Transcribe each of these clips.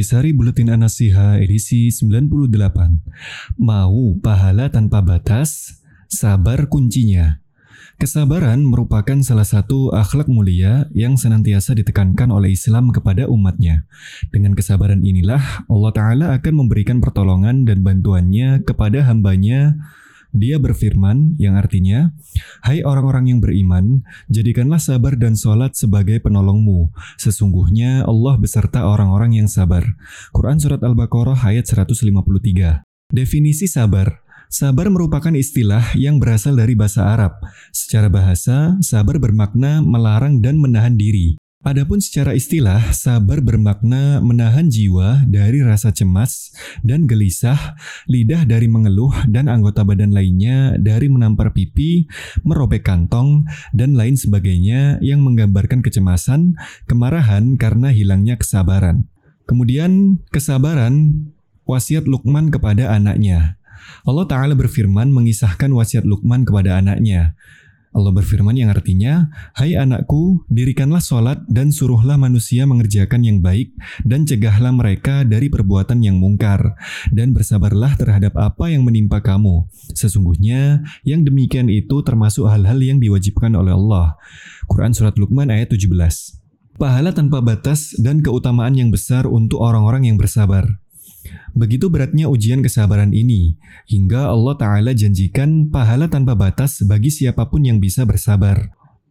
Intisari Buletin Anasiha edisi 98. Mau pahala tanpa batas, sabar kuncinya. Kesabaran merupakan salah satu akhlak mulia yang senantiasa ditekankan oleh Islam kepada umatnya. Dengan kesabaran inilah Allah Ta'ala akan memberikan pertolongan dan bantuannya kepada hambanya dia berfirman yang artinya, Hai orang-orang yang beriman, jadikanlah sabar dan sholat sebagai penolongmu. Sesungguhnya Allah beserta orang-orang yang sabar. Quran Surat Al-Baqarah ayat 153 Definisi sabar Sabar merupakan istilah yang berasal dari bahasa Arab. Secara bahasa, sabar bermakna melarang dan menahan diri. Adapun secara istilah, sabar bermakna menahan jiwa dari rasa cemas dan gelisah, lidah dari mengeluh, dan anggota badan lainnya dari menampar pipi, merobek kantong, dan lain sebagainya yang menggambarkan kecemasan, kemarahan karena hilangnya kesabaran. Kemudian, kesabaran wasiat Lukman kepada anaknya. Allah Ta'ala berfirman mengisahkan wasiat Lukman kepada anaknya. Allah berfirman yang artinya, Hai anakku, dirikanlah sholat dan suruhlah manusia mengerjakan yang baik dan cegahlah mereka dari perbuatan yang mungkar dan bersabarlah terhadap apa yang menimpa kamu. Sesungguhnya, yang demikian itu termasuk hal-hal yang diwajibkan oleh Allah. Quran Surat Luqman ayat 17 Pahala tanpa batas dan keutamaan yang besar untuk orang-orang yang bersabar. Begitu beratnya ujian kesabaran ini, hingga Allah Ta'ala janjikan pahala tanpa batas bagi siapa pun yang bisa bersabar.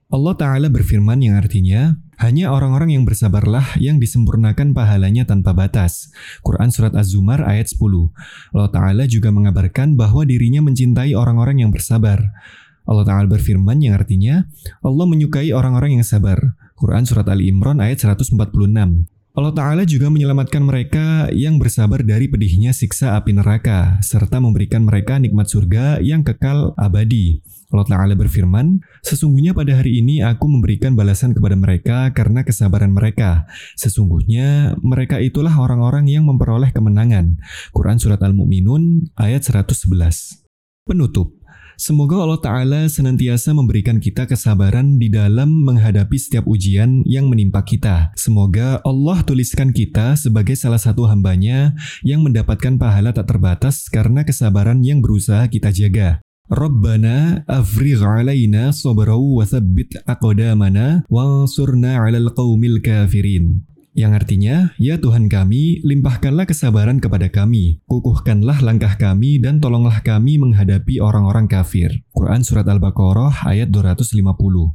Allah Ta'ala berfirman yang artinya, hanya orang-orang yang bersabarlah yang disempurnakan pahalanya tanpa batas. Quran Surat Az-Zumar ayat 10. Allah Ta'ala juga mengabarkan bahwa dirinya mencintai orang-orang yang bersabar. Allah Ta'ala berfirman yang artinya, Allah menyukai orang-orang yang sabar. Quran Surat Ali Imran ayat 146. Allah Ta'ala juga menyelamatkan mereka yang bersabar dari pedihnya siksa api neraka, serta memberikan mereka nikmat surga yang kekal abadi. Allah Ta'ala berfirman, Sesungguhnya pada hari ini aku memberikan balasan kepada mereka karena kesabaran mereka. Sesungguhnya mereka itulah orang-orang yang memperoleh kemenangan. Quran Surat Al-Mu'minun ayat 111 Penutup Semoga Allah Ta'ala senantiasa memberikan kita kesabaran di dalam menghadapi setiap ujian yang menimpa kita. Semoga Allah tuliskan kita sebagai salah satu hambanya yang mendapatkan pahala tak terbatas karena kesabaran yang berusaha kita jaga. Rabbana afrigh alaina sabrau wa thabbit aqdamana wansurna 'alal qaumil kafirin yang artinya, Ya Tuhan kami, limpahkanlah kesabaran kepada kami, kukuhkanlah langkah kami, dan tolonglah kami menghadapi orang-orang kafir. Quran Surat Al-Baqarah ayat 250